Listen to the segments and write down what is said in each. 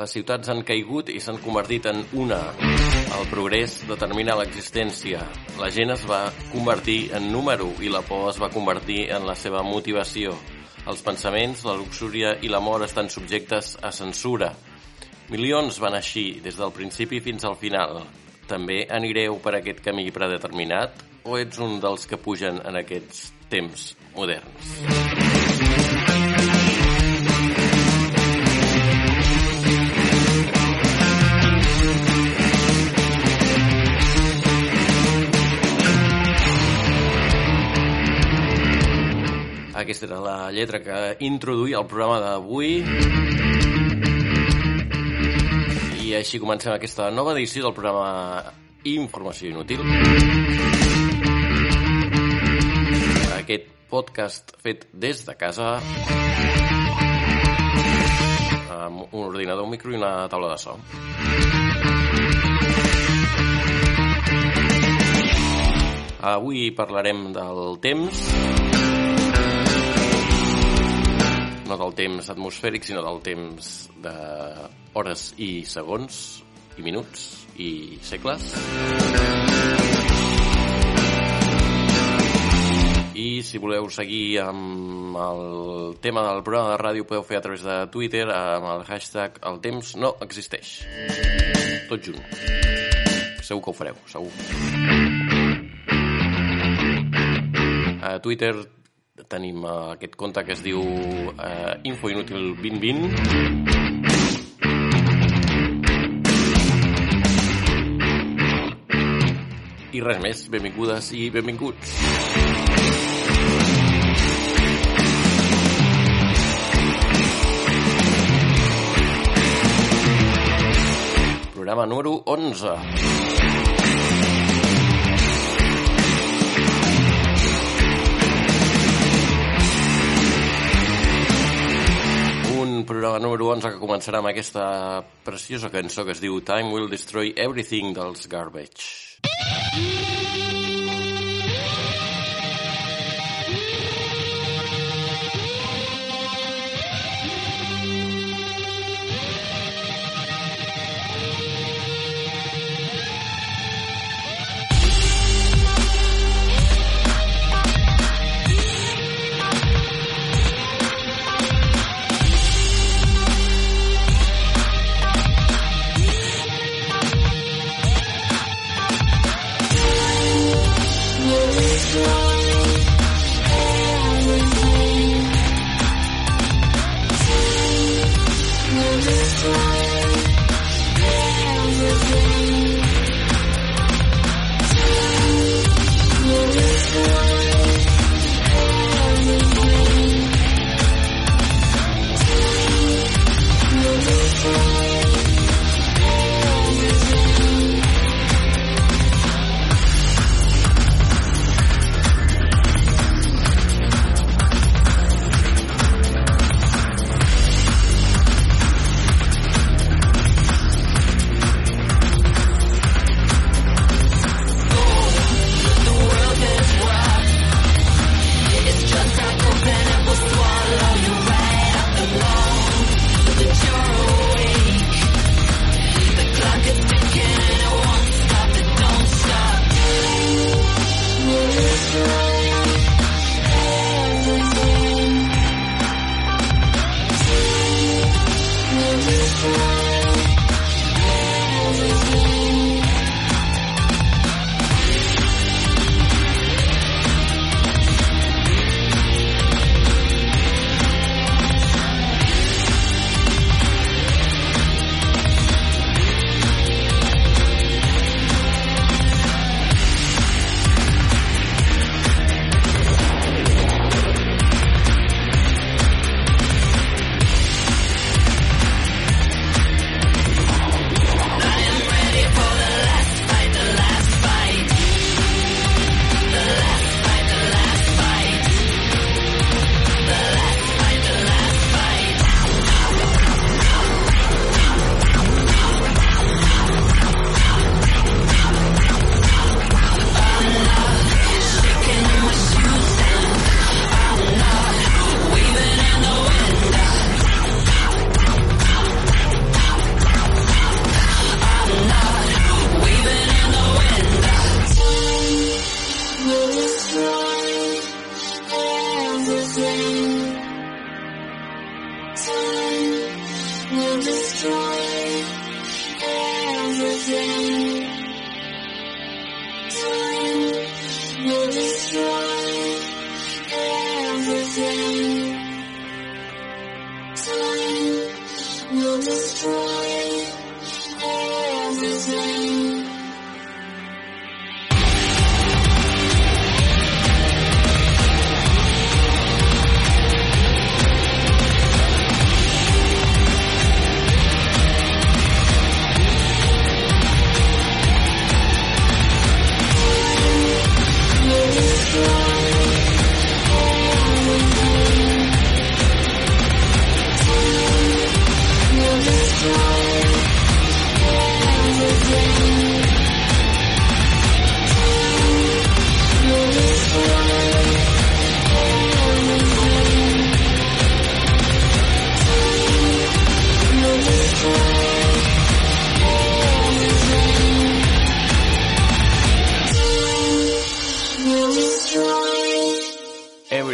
Les ciutats han caigut i s'han convertit en una. El progrés determina l'existència. La gent es va convertir en número i la por es va convertir en la seva motivació. Els pensaments, la luxúria i l'amor estan subjectes a censura. Milions van així, des del principi fins al final. També anireu per aquest camí predeterminat o ets un dels que pugen en aquests temps moderns? Aquesta era la lletra que introduïa el programa d'avui. I així comencem aquesta nova edició del programa Informació Inútil. Aquest podcast fet des de casa amb un ordinador, un micro i una taula de so. Avui parlarem del temps, no del temps atmosfèric, sinó del temps de hores i segons, i minuts, i segles. I si voleu seguir amb el tema del programa de ràdio podeu fer a través de Twitter amb el hashtag el temps no existeix. Tot junt. Segur que ho fareu, segur. A Twitter tenim uh, aquest compte que es diu uh, Infoinútil 2020 i res més, benvingudes i benvinguts. Programa número 11. Programa número 11 que començarà amb aquesta preciosa cançó que es diu Time Will Destroy Everything dels Garbage.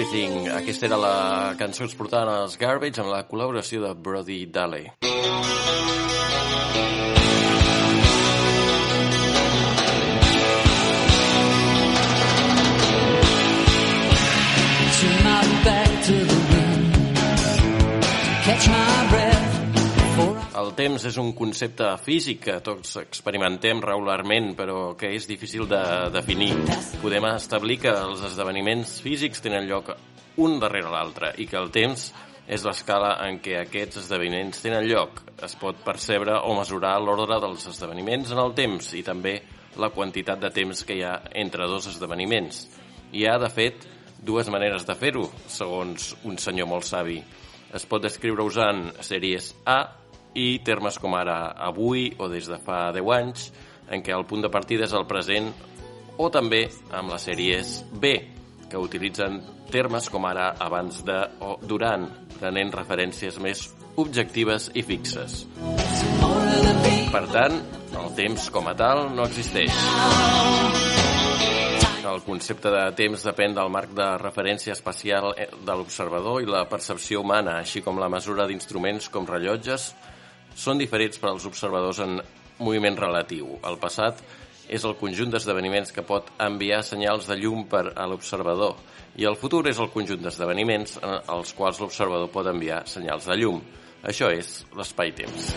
Everything. Aquesta era la cançó que es portaven als Garbage amb la col·laboració de Brody Daly. El temps és un concepte físic que tots experimentem regularment, però que és difícil de definir. Podem establir que els esdeveniments físics tenen lloc un darrere l'altre i que el temps és l'escala en què aquests esdeveniments tenen lloc. Es pot percebre o mesurar l'ordre dels esdeveniments en el temps i també la quantitat de temps que hi ha entre dos esdeveniments. Hi ha, de fet, dues maneres de fer-ho, segons un senyor molt savi. Es pot descriure usant sèries A i termes com ara avui o des de fa 10 anys, en què el punt de partida és el present, o també amb les sèries B, que utilitzen termes com ara abans de o durant, prenent referències més objectives i fixes. Per tant, el temps com a tal no existeix. El concepte de temps depèn del marc de referència espacial de l'observador i la percepció humana, així com la mesura d'instruments com rellotges, són diferents per als observadors en moviment relatiu. El passat és el conjunt d'esdeveniments que pot enviar senyals de llum per a l'observador i el futur és el conjunt d'esdeveniments en els quals l'observador pot enviar senyals de llum. Això és l'espai-temps.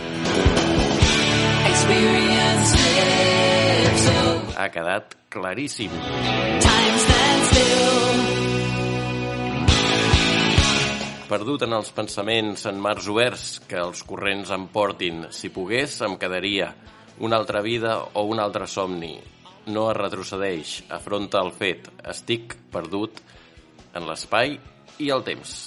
Ha quedat claríssim. Perdut en els pensaments en mars oberts que els corrents em portin, si pogués em quedaria una altra vida o un altre somni. No es retrocedeix, afronta el fet. Estic perdut en l'espai i el temps.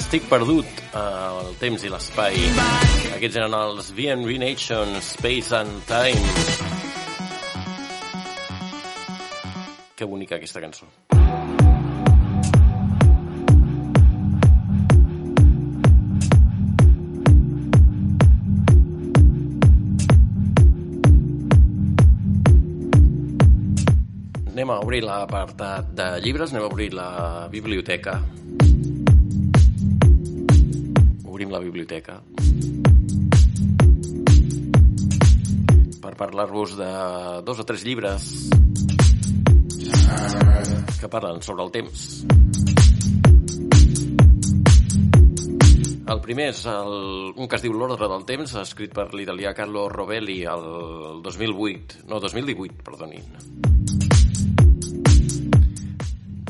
Estic perdut al temps i l'espai. Aquests eren els VNV Nation, Space and Time. Que bonica aquesta cançó. Anem a obrir l'apartat de llibres, anem a obrir la biblioteca. Obrim la biblioteca. Per parlar-vos de dos o tres llibres que parlen sobre el temps. El primer és el, un que es diu L'ordre del temps, escrit per l'italià Carlo Rovelli el 2008, no, 2018, perdonin.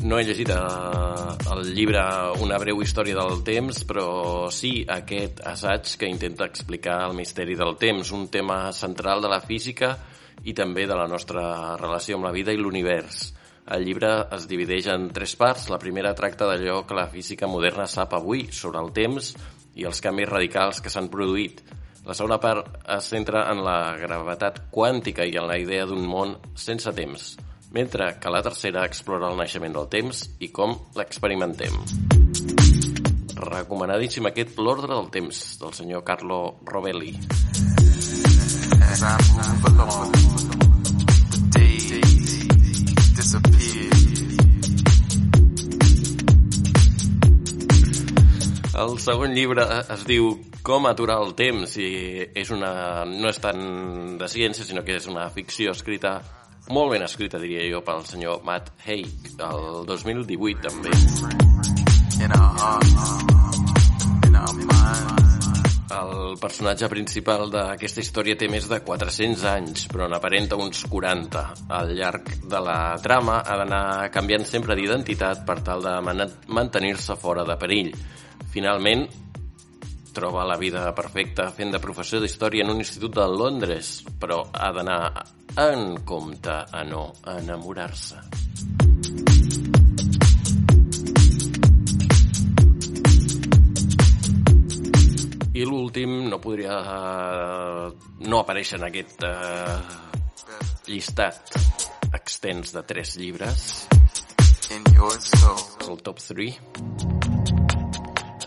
No he llegit eh, el llibre Una breu història del temps, però sí aquest assaig que intenta explicar el misteri del temps, un tema central de la física i també de la nostra relació amb la vida i l'univers. El llibre es divideix en tres parts. La primera tracta d'allò que la física moderna sap avui sobre el temps i els canvis radicals que s'han produït. La segona part es centra en la gravetat quàntica i en la idea d'un món sense temps, mentre que la tercera explora el naixement del temps i com l'experimentem. Recomanadíssim aquest L'ordre del temps, del senyor Carlo Rovelli. El segon llibre es diu Com aturar el temps i és una, no és tant de ciència, sinó que és una ficció escrita molt ben escrita, diria jo, pel senyor Matt Haig, el 2018 també. In our hearts, in our minds. El personatge principal d'aquesta història té més de 400 anys, però n'aparenta uns 40. Al llarg de la trama ha d'anar canviant sempre d'identitat per tal de mantenir-se fora de perill. Finalment, troba la vida perfecta fent de professor d'història en un institut de Londres, però ha d'anar en compte a no enamorar-se. I l'últim no podria uh, no aparèixer en aquest uh, llistat extens de tres llibres. In your soul. És el top 3.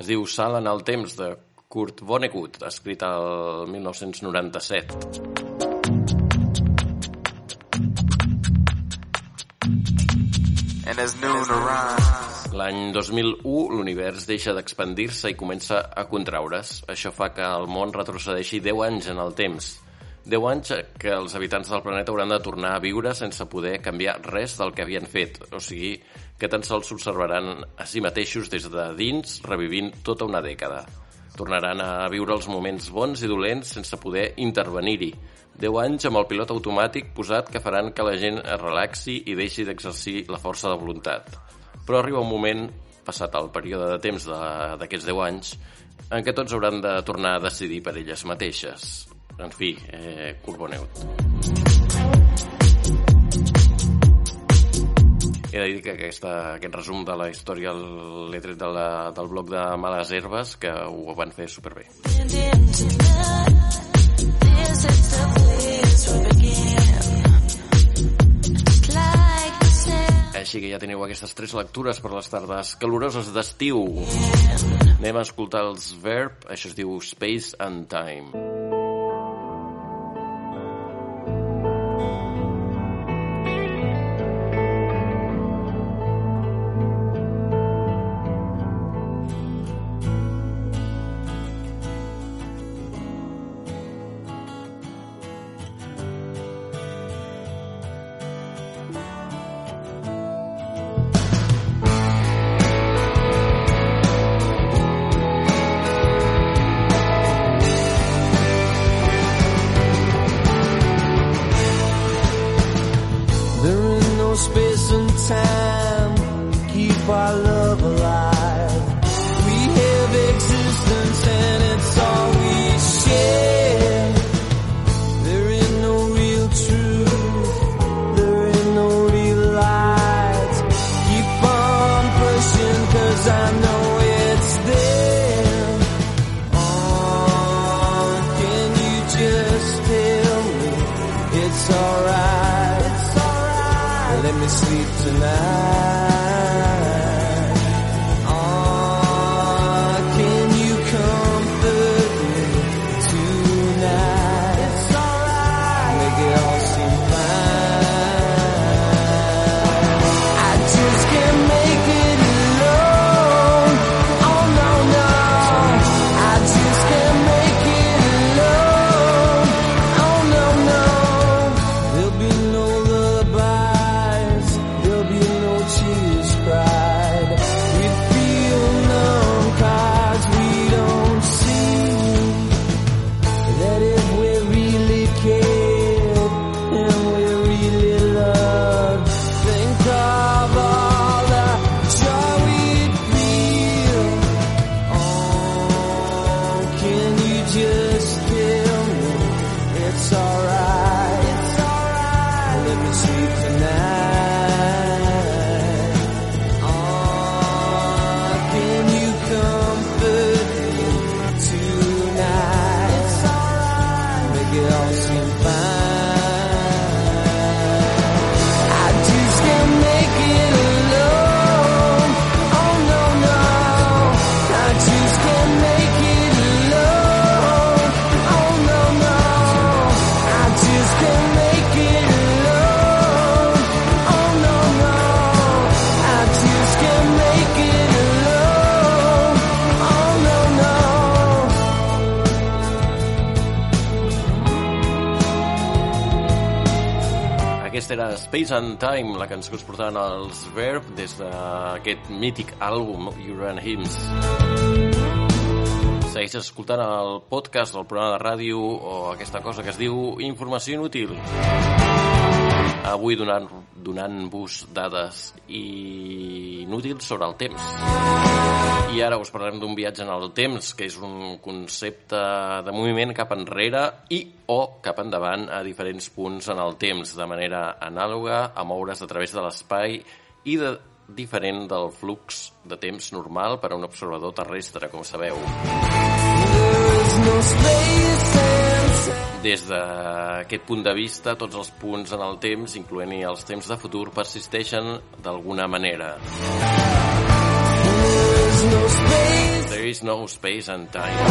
Es diu Sal en el temps de Kurt Vonnegut, escrit el 1997. L'any 2001 l'univers deixa d'expandir-se i comença a contraure's. Això fa que el món retrocedeixi 10 anys en el temps. 10 anys que els habitants del planeta hauran de tornar a viure sense poder canviar res del que havien fet. O sigui, que tan sols s'observaran a si mateixos des de dins, revivint tota una dècada. Tornaran a viure els moments bons i dolents sense poder intervenir-hi. 10 anys amb el pilot automàtic posat que faran que la gent es relaxi i deixi d'exercir la força de voluntat. Però arriba un moment, passat el període de temps d'aquests 10 anys, en què tots hauran de tornar a decidir per elles mateixes. En fi, eh, Curboneut. He de dir que aquesta, aquest resum de la història l'he tret de la, del blog de Males Herbes, que ho van fer superbé. Així que ja teniu aquestes tres lectures per les tardes caloroses d'estiu. Anem a escoltar els Verb, això es diu Space and Time. I know Space and Time, la cançó que us portaven els Verb des d'aquest mític àlbum Uran Hymns. Segueixes escoltant el podcast del programa de ràdio o aquesta cosa que es diu Informació Inútil. Avui donant- donant-vos dades inútils sobre el temps. I ara us parlarem d'un viatge en el temps, que és un concepte de moviment cap enrere i o cap endavant a diferents punts en el temps, de manera anàloga a moure's a través de l'espai i de diferent del flux de temps normal per a un observador terrestre, com sabeu. There's no space Des d'aquest punt de vista, tots els punts en el temps, incloent-hi els temps de futur, persisteixen d'alguna manera. There is no space and time.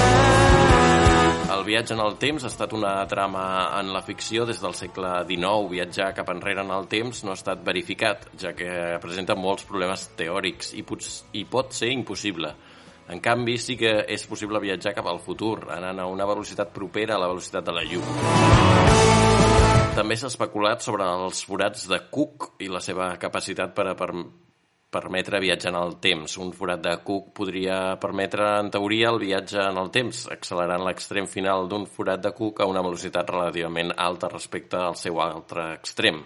El viatge en el temps ha estat una trama en la ficció des del segle XIX. Viatjar cap enrere en el temps no ha estat verificat, ja que presenta molts problemes teòrics i, pot, i pot ser impossible. En canvi, sí que és possible viatjar cap al futur, anant a una velocitat propera a la velocitat de la llum. També s'ha especulat sobre els forats de Cook i la seva capacitat per a per permetre viatjar en el temps. Un forat de Cook podria permetre, en teoria, el viatge en el temps, accelerant l'extrem final d'un forat de Cook a una velocitat relativament alta respecte al seu altre extrem.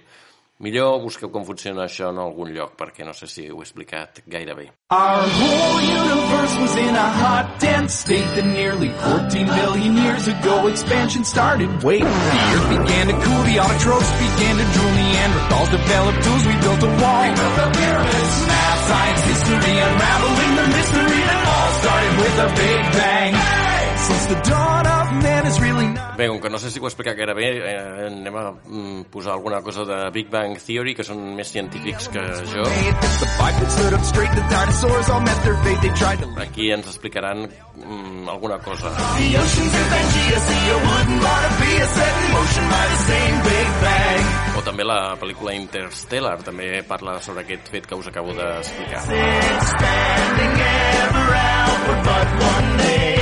Millor busqueu com funciona això en algun lloc, perquè no sé si ho he explicat gaire bé. Our whole universe was in a hot, dense state that nearly 14 billion years ago expansion started. Wait, the earth began to cool, the autotrophs began to drool, Neanderthals developed tools, we built a wall. We built the pyramids. Math, science, history, unraveling the mystery that all started with a big bang. Since the dawn of man is really. Bé, com que no sé si ho he explicat gaire bé, eh, anem a mm, posar alguna cosa de Big Bang Theory, que són més científics que jo. Aquí ens explicaran mm, alguna cosa. O també la pel·lícula Interstellar també parla sobre aquest fet que us acabo d'explicar. Expanding ever outward, but one day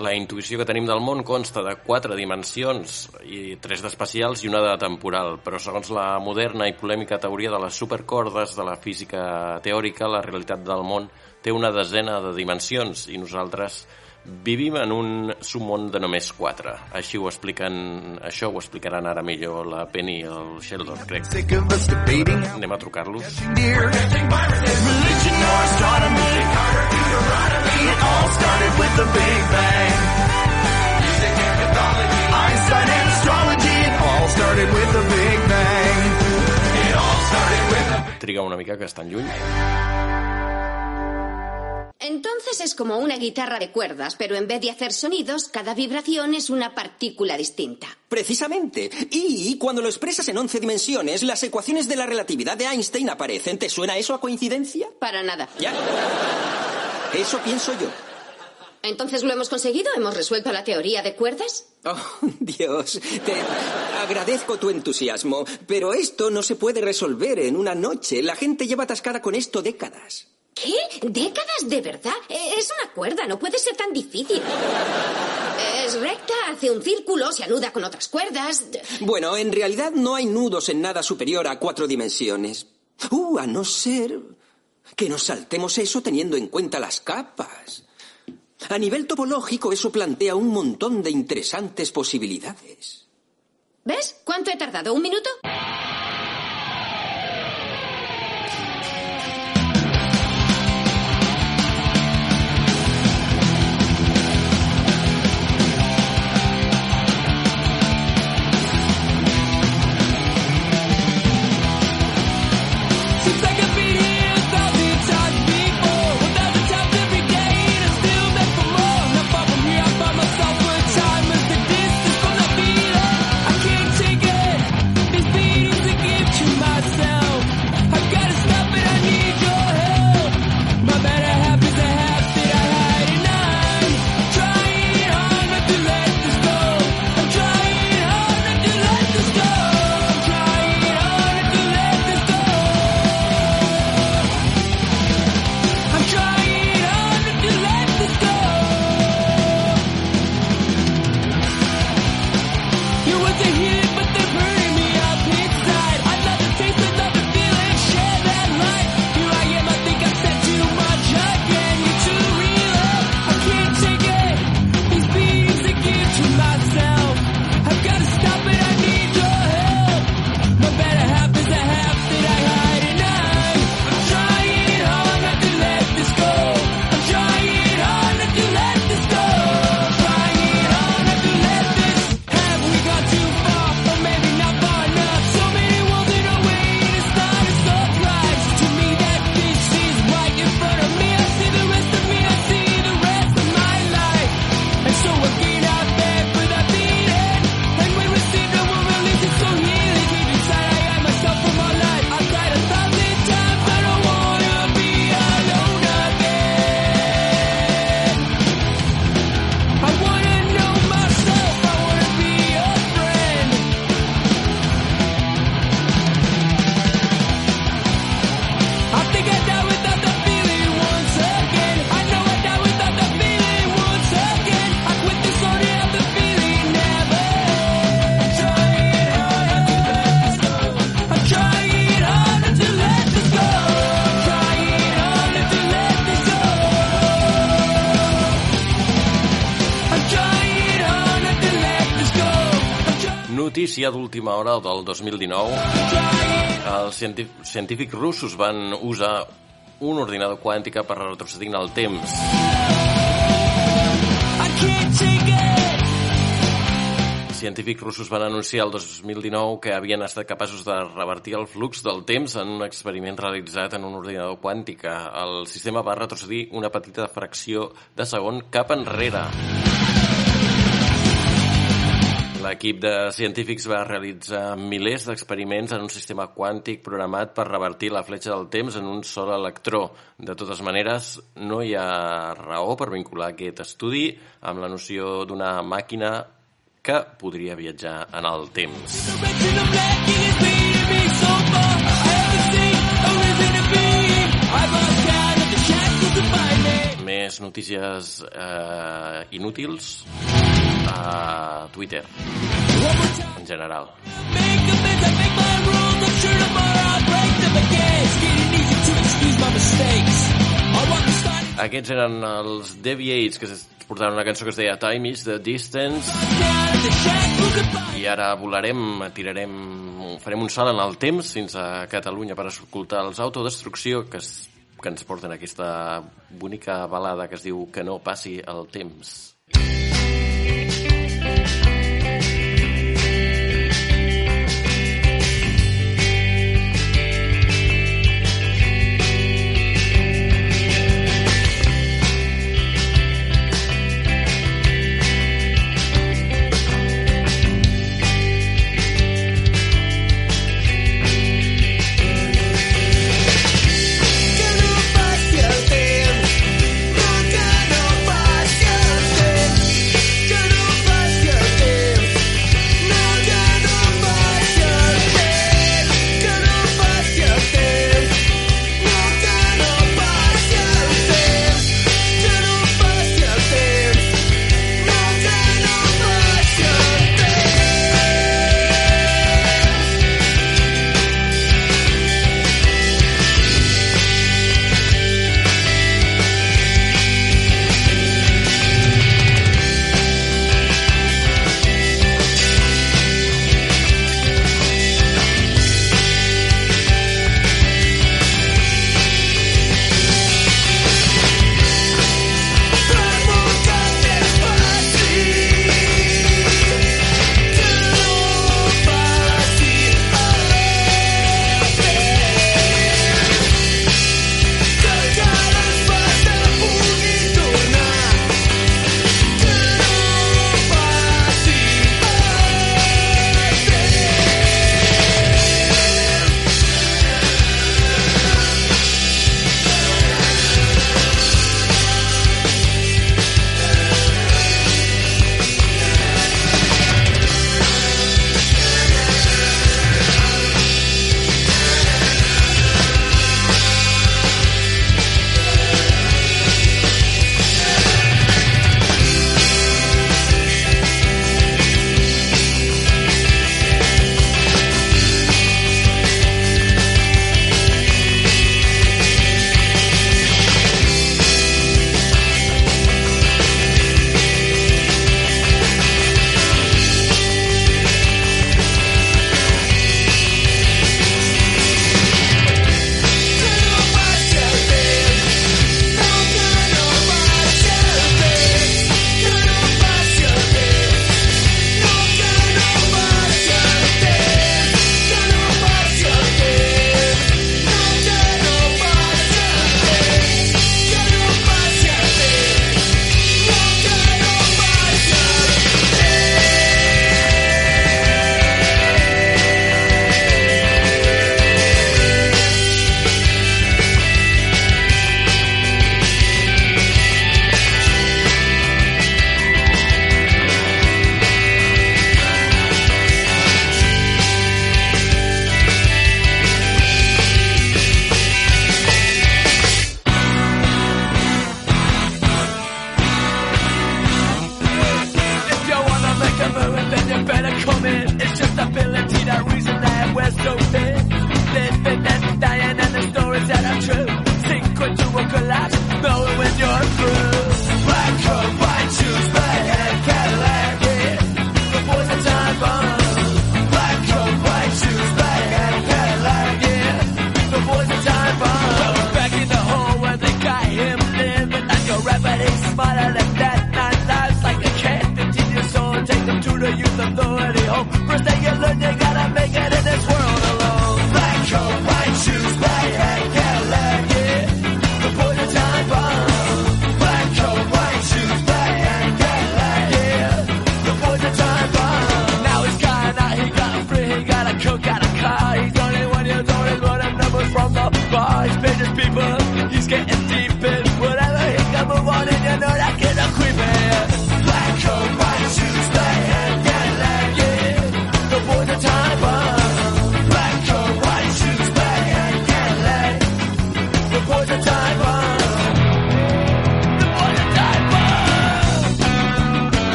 La intuïció que tenim del món consta de quatre dimensions, i tres d'espacials i una de temporal, però segons la moderna i polèmica teoria de les supercordes de la física teòrica, la realitat del món té una desena de dimensions i nosaltres vivim en un submón de només quatre. Així ho expliquen, això ho explicaran ara millor la Penny i el Sheldon, crec. Anem a trucar-los. Triga una mica, que estan lluny. Entonces es como una guitarra de cuerdas, pero en vez de hacer sonidos, cada vibración es una partícula distinta. Precisamente. Y cuando lo expresas en 11 dimensiones, las ecuaciones de la relatividad de Einstein aparecen. ¿Te suena eso a coincidencia? Para nada. Ya. Eso pienso yo. Entonces lo hemos conseguido, hemos resuelto la teoría de cuerdas. Oh, Dios, te agradezco tu entusiasmo, pero esto no se puede resolver en una noche. La gente lleva atascada con esto décadas. ¿Qué? ¿Décadas de verdad? Eh, Es una cuerda, no puede ser tan difícil. Es recta, hace un círculo, se anuda con otras cuerdas. Bueno, en realidad no hay nudos en nada superior a cuatro dimensiones. Uh, a no ser que nos saltemos eso teniendo en cuenta las capas. A nivel topológico, eso plantea un montón de interesantes posibilidades. ¿Ves? ¿Cuánto he tardado? ¿Un minuto? Notícia d'última hora del 2019. Els científics russos van usar un ordinador quàntica per retrocedir el temps. It. Científics russos van anunciar el 2019 que havien estat capaços de revertir el flux del temps en un experiment realitzat en un ordinador quàntica. El sistema va retrocedir una petita fracció de segon cap enrere. L'equip de científics va realitzar milers d'experiments en un sistema quàntic programat per revertir la fletxa del temps en un sol electró. De totes maneres, no hi ha raó per vincular aquest estudi amb la noció d'una màquina que podria viatjar en el temps. Més notícies eh, inútils a Twitter, en general. Aquests eren els Deviates, que portaven una cançó que es deia Time is the Distance, i ara volarem, tirarem, farem un salt en el temps fins a Catalunya per escoltar els Autodestrucció, que, es, que ens porten aquesta bonica balada que es diu Que no passi el temps. low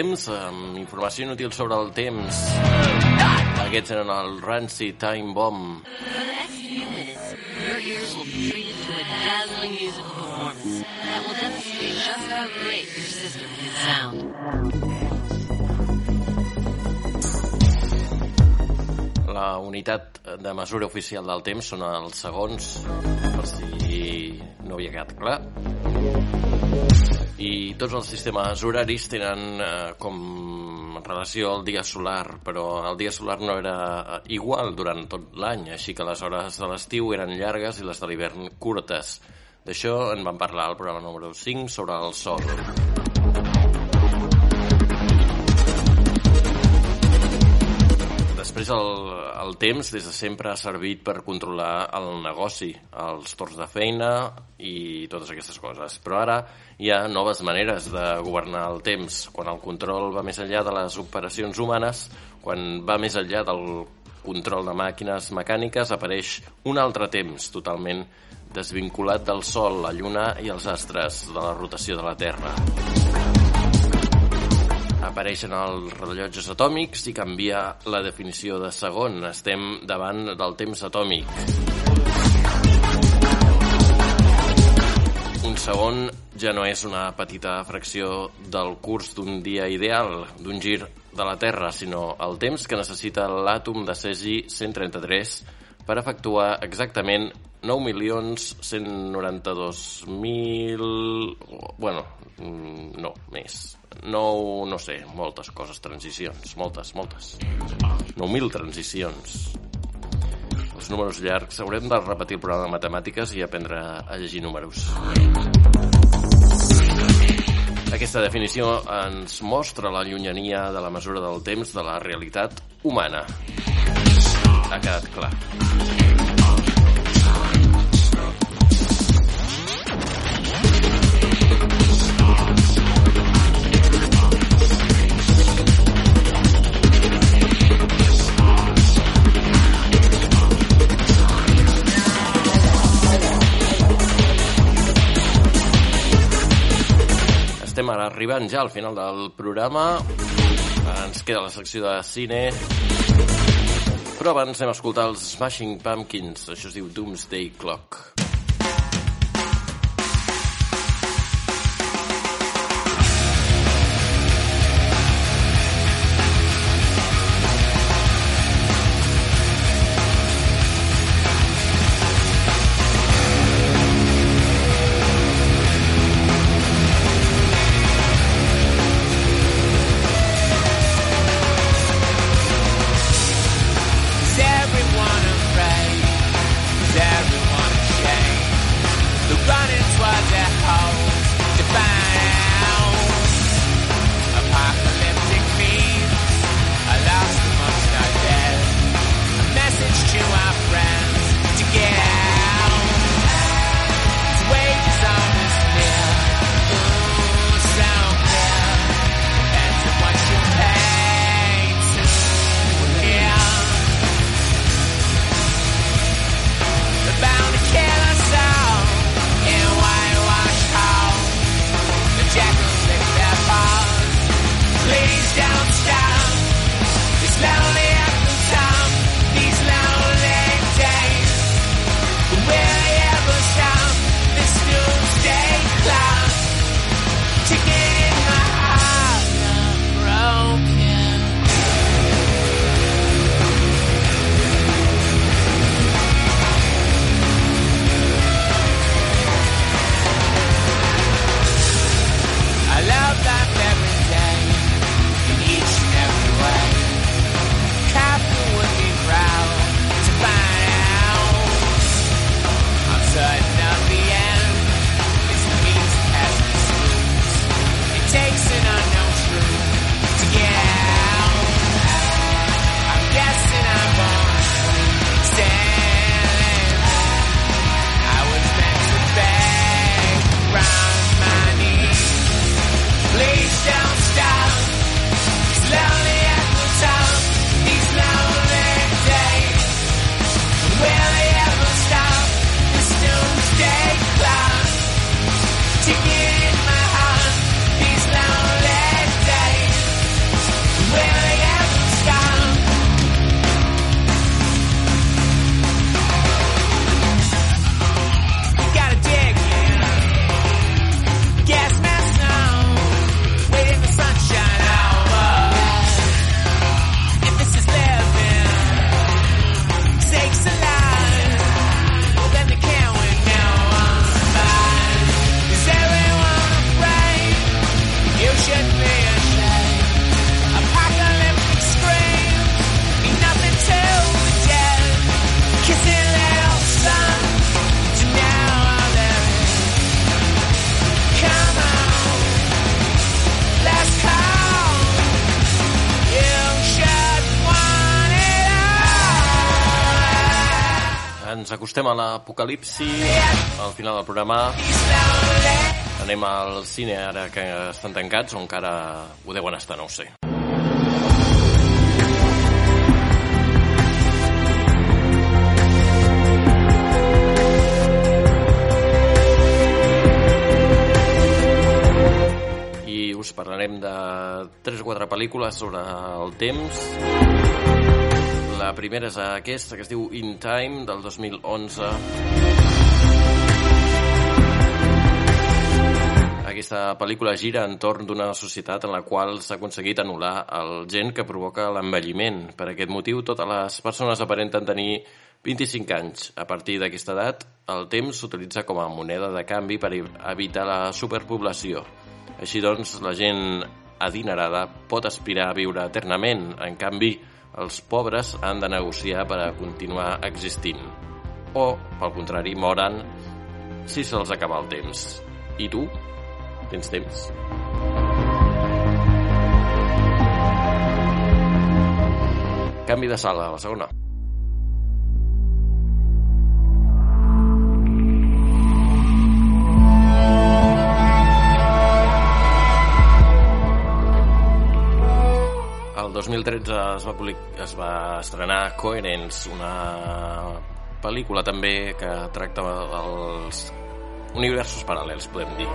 temps, amb informació inútil sobre el temps. Aquests eren el Rancy Time Bomb. La unitat de mesura oficial del temps són els segons, per si no havia quedat clar. I tots els sistemes horaris tenen eh, com relació al dia solar, però el dia solar no era igual durant tot l'any, així que les hores de l'estiu eren llargues i les de l'hivern curtes. D'això en vam parlar al programa número 5 sobre el sol. Després el, el temps des de sempre ha servit per controlar el negoci, els torns de feina i totes aquestes coses. Però ara hi ha noves maneres de governar el temps, quan el control va més enllà de les operacions humanes, quan va més enllà del control de màquines mecàniques, apareix un altre temps totalment desvinculat del Sol, la Lluna i els astres de la rotació de la Terra apareixen els rellotges atòmics i canvia la definició de segon. Estem davant del temps atòmic. Un segon ja no és una petita fracció del curs d'un dia ideal, d'un gir de la Terra, sinó el temps que necessita l'àtom de cesi 133 per efectuar exactament 9.192.000... Bueno, mm, no, més. 9, no sé, moltes coses, transicions, moltes, moltes. 9.000 transicions. Els números llargs, haurem de repetir el programa de matemàtiques i aprendre a llegir números. Aquesta definició ens mostra la llunyania de la mesura del temps de la realitat humana. Ha quedat clar. Arribant ja al final del programa. Ens queda la secció de cine. Però abans anem a escoltar els Smashing Pumpkins. Això es diu Doomsday Clock. down, down. It's loud. Acostem a l'apocalipsi, al final del programa. Anem al cine ara que estan tancats o encara ho deuen estar, no ho sé. I us parlarem de 3 o 4 pel·lícules sobre el temps. La primera és aquesta, que es diu In Time, del 2011. Aquesta pel·lícula gira entorn d'una societat en la qual s'ha aconseguit anul·lar el gen que provoca l'envelliment. Per aquest motiu, totes les persones aparenten tenir 25 anys. A partir d'aquesta edat, el temps s'utilitza com a moneda de canvi per evitar la superpoblació. Així doncs, la gent adinerada pot aspirar a viure eternament. En canvi, els pobres han de negociar per a continuar existint. O, pel contrari, moren si se'ls acaba el temps. I tu? Tens temps? Canvi de sala, a la segona. 2013 es va, public... es va estrenar Coherence, una pel·lícula també que tracta els universos paral·lels, podem dir.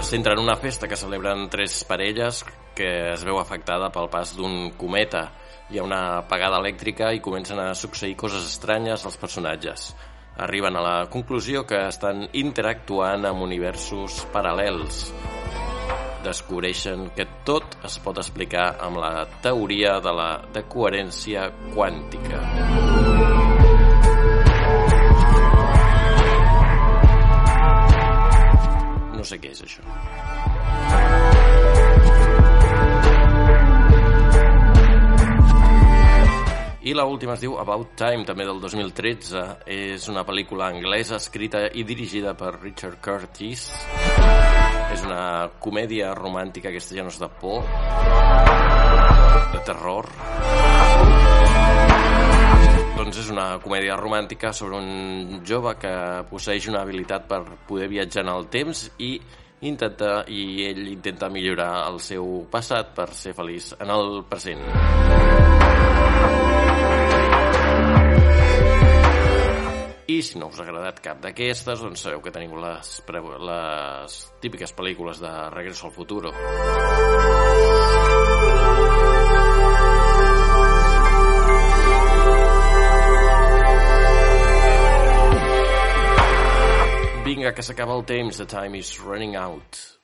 Es centra en una festa que celebren tres parelles que es veu afectada pel pas d'un cometa. Hi ha una apagada elèctrica i comencen a succeir coses estranyes als personatges. Arriben a la conclusió que estan interactuant amb universos paral·lels. Descobreixen que tot es pot explicar amb la teoria de la de coherència quàntica. No sé què és això. I la última es diu About Time, també del 2013. És una pel·lícula anglesa escrita i dirigida per Richard Curtis. És una comèdia romàntica, aquesta ja no és de por, de terror. Doncs és una comèdia romàntica sobre un jove que posseix una habilitat per poder viatjar en el temps i intenta i ell intenta millorar el seu passat per ser feliç en el present. I si no us ha agradat cap d'aquestes, doncs sabeu que teniu les, les típiques pel·lícules de Regreso al Futuro. Vinga, que s'acaba el temps. The time is running out.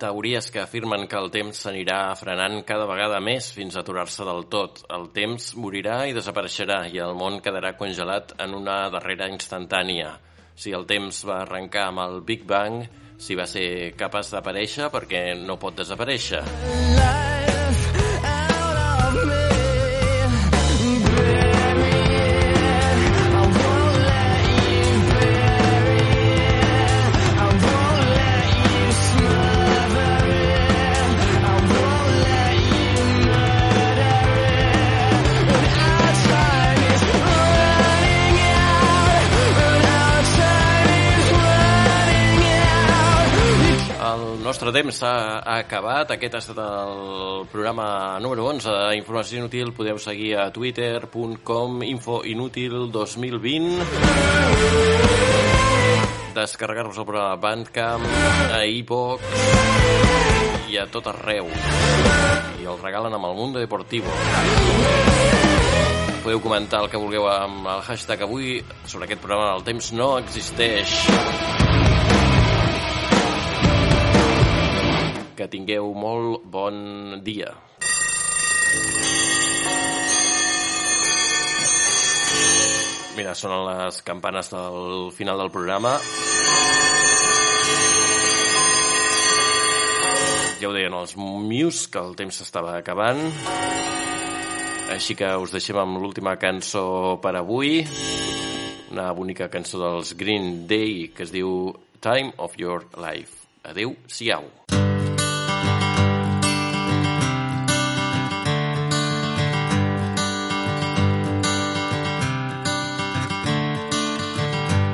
Teories que afirmen que el temps s'anirà frenant cada vegada més fins a aturar-se del tot. El temps morirà i desapareixerà i el món quedarà congelat en una darrera instantània. Si el temps va arrencar amb el Big Bang, si va ser capaç d'aparèixer perquè no pot desaparèixer. El nostre temps s'ha acabat. Aquest ha estat el programa número 11 d'Informació Inútil. Podeu seguir a twitter.com infoinútil2020 descarregar-vos el programa a Bandcamp, a iVox i a tot arreu. I el regalen amb el Mundo Deportivo. Podeu comentar el que vulgueu amb el hashtag avui sobre aquest programa. El temps no existeix. Que tingueu molt bon dia. Mira, sonen les campanes del final del programa. Ja ho deien els Muse, que el temps s'estava acabant. Així que us deixem amb l'última cançó per avui. Una bonica cançó dels Green Day que es diu Time of Your Life. Adeu, siau.